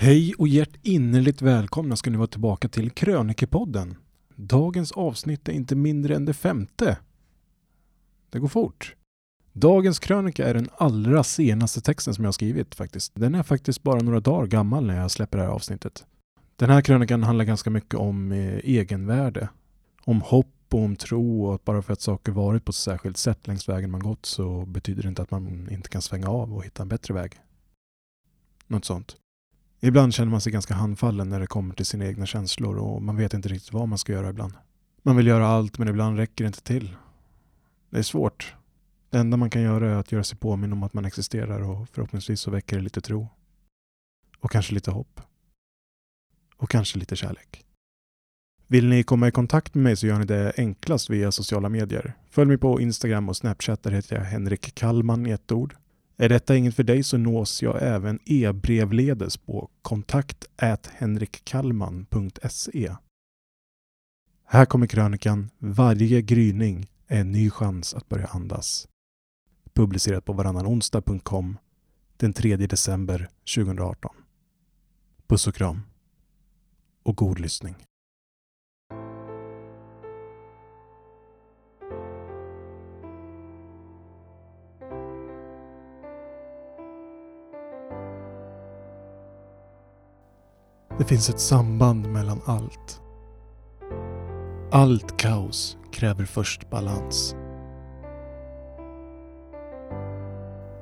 Hej och hjärtinnerligt välkomna ska ni vara tillbaka till Krönikepodden. Dagens avsnitt är inte mindre än det femte. Det går fort. Dagens krönika är den allra senaste texten som jag har skrivit faktiskt. Den är faktiskt bara några dagar gammal när jag släpper det här avsnittet. Den här krönikan handlar ganska mycket om eh, egenvärde. Om hopp och om tro och att bara för att saker varit på ett särskilt sätt längs vägen man gått så betyder det inte att man inte kan svänga av och hitta en bättre väg. Något sånt. Ibland känner man sig ganska handfallen när det kommer till sina egna känslor och man vet inte riktigt vad man ska göra ibland. Man vill göra allt men ibland räcker det inte till. Det är svårt. Det enda man kan göra är att göra sig påminn om att man existerar och förhoppningsvis så väcker det lite tro. Och kanske lite hopp. Och kanske lite kärlek. Vill ni komma i kontakt med mig så gör ni det enklast via sociala medier. Följ mig på Instagram och Snapchat, där heter jag Henrik Kallman i ett ord. Är detta inget för dig så nås jag även e-brevledes på kontakt henrikkallman.se. Här kommer krönikan Varje gryning är en ny chans att börja andas. Publicerat på varannanonsdag.com den 3 december 2018. Puss och kram. Och god lyssning. Det finns ett samband mellan allt. Allt kaos kräver först balans.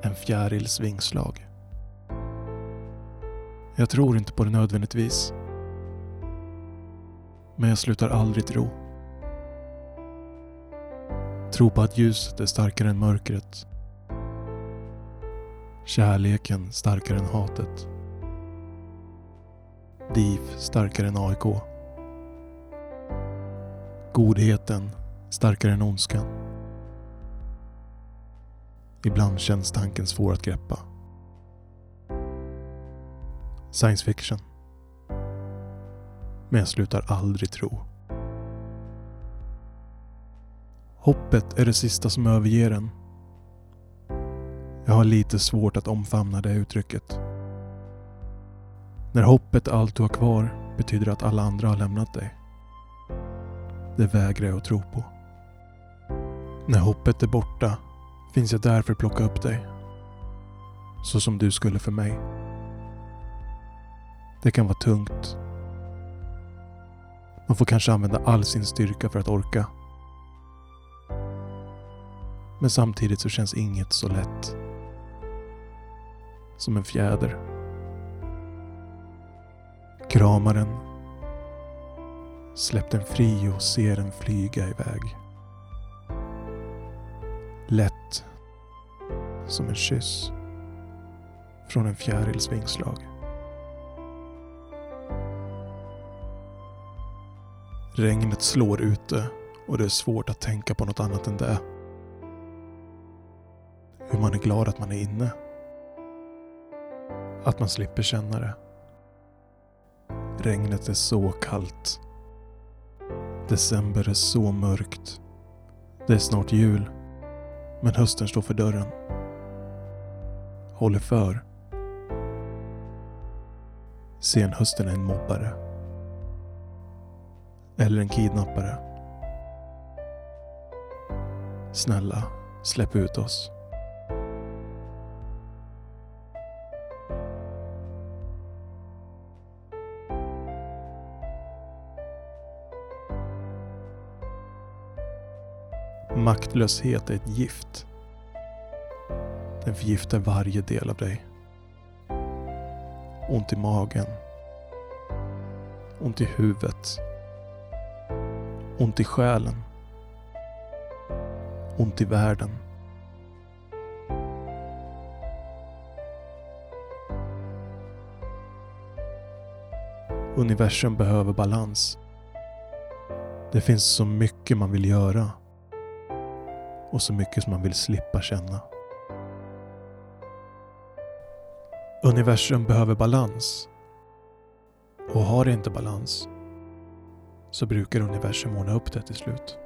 En fjärils vingslag. Jag tror inte på det nödvändigtvis. Men jag slutar aldrig tro. Tro på att ljuset är starkare än mörkret. Kärleken starkare än hatet. DIF starkare än AIK. Godheten starkare än ondskan. Ibland känns tanken svår att greppa. Science fiction. Men jag slutar aldrig tro. Hoppet är det sista som överger en. Jag har lite svårt att omfamna det uttrycket. När hoppet är allt du har kvar betyder det att alla andra har lämnat dig. Det vägrar jag att tro på. När hoppet är borta finns jag där för att plocka upp dig. Så som du skulle för mig. Det kan vara tungt. Man får kanske använda all sin styrka för att orka. Men samtidigt så känns inget så lätt. Som en fjäder. Krama den. Släpp den fri och se den flyga iväg. Lätt som en kyss från en fjärils vingslag. Regnet slår ute och det är svårt att tänka på något annat än det. Hur man är glad att man är inne. Att man slipper känna det. Regnet är så kallt. December är så mörkt. Det är snart jul. Men hösten står för dörren. Håller för. Senhösten är en mobbare. Eller en kidnappare. Snälla, släpp ut oss. Maktlöshet är ett gift. Den förgiftar varje del av dig. Ont i magen. Ont i huvudet. Ont i själen. Ont i världen. Universum behöver balans. Det finns så mycket man vill göra och så mycket som man vill slippa känna. Universum behöver balans. Och har det inte balans så brukar universum ordna upp det till slut.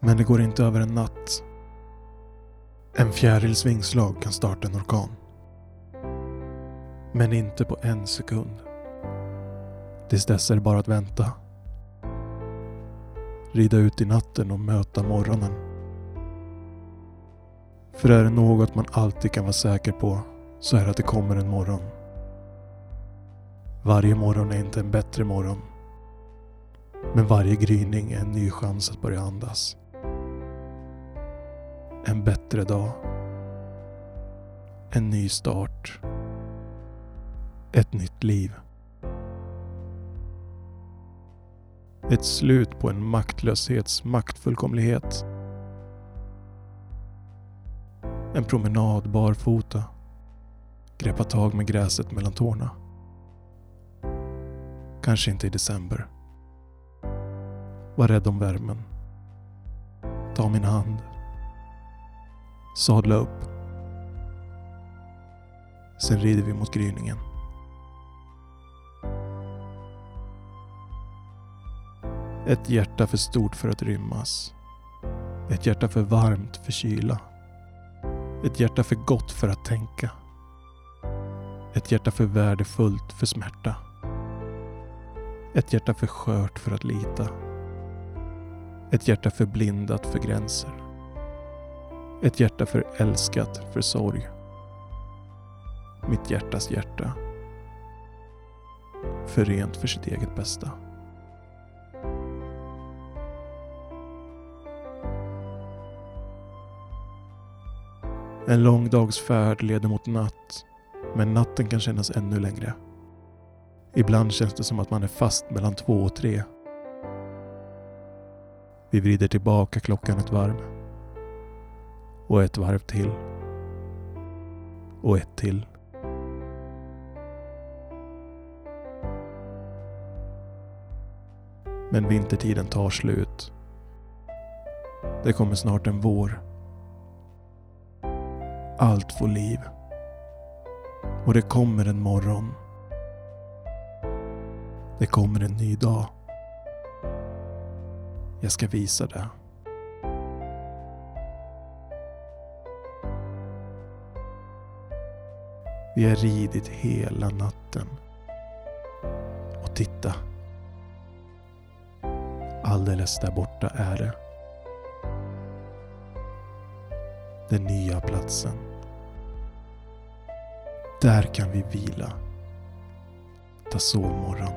Men det går inte över en natt. En fjärils vingslag kan starta en orkan. Men inte på en sekund. Tills dess är det bara att vänta. Rida ut i natten och möta morgonen. För är det något man alltid kan vara säker på så är det att det kommer en morgon. Varje morgon är inte en bättre morgon. Men varje gryning är en ny chans att börja andas. En bättre dag. En ny start. Ett nytt liv. Ett slut på en maktlöshets maktfullkomlighet. En promenad barfota. Greppa tag med gräset mellan tårna. Kanske inte i december. Var rädd om värmen. Ta min hand. Sadla upp. Sen rider vi mot gryningen. Ett hjärta för stort för att rymmas. Ett hjärta för varmt för kyla. Ett hjärta för gott för att tänka. Ett hjärta för värdefullt för smärta. Ett hjärta för skört för att lita. Ett hjärta förblindat för gränser. Ett hjärta för älskat för sorg. Mitt hjärtas hjärta. För rent för sitt eget bästa. En lång dags färd leder mot natt, men natten kan kännas ännu längre. Ibland känns det som att man är fast mellan två och tre. Vi vrider tillbaka klockan ett varv. Och ett varv till. Och ett till. Men vintertiden tar slut. Det kommer snart en vår. Allt får liv. Och det kommer en morgon. Det kommer en ny dag. Jag ska visa det. Vi har ridit hela natten. Och titta. Alldeles där borta är det. Den nya platsen. Där kan vi vila. Ta sovmorgon.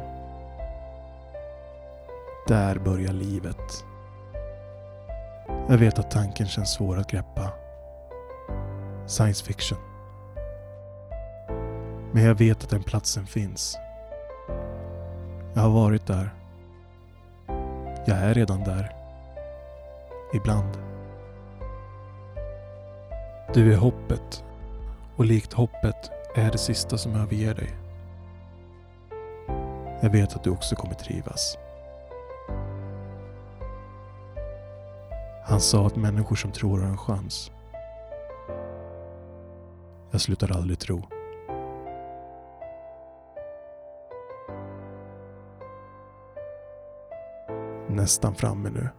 Där börjar livet. Jag vet att tanken känns svår att greppa. Science fiction. Men jag vet att den platsen finns. Jag har varit där. Jag är redan där. Ibland. Du är hoppet. Och likt hoppet är det sista som överger dig. Jag vet att du också kommer trivas. Han sa att människor som tror har en chans. Jag slutar aldrig tro. Nästan framme nu.